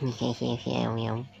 嘿嘿嘿嘿喵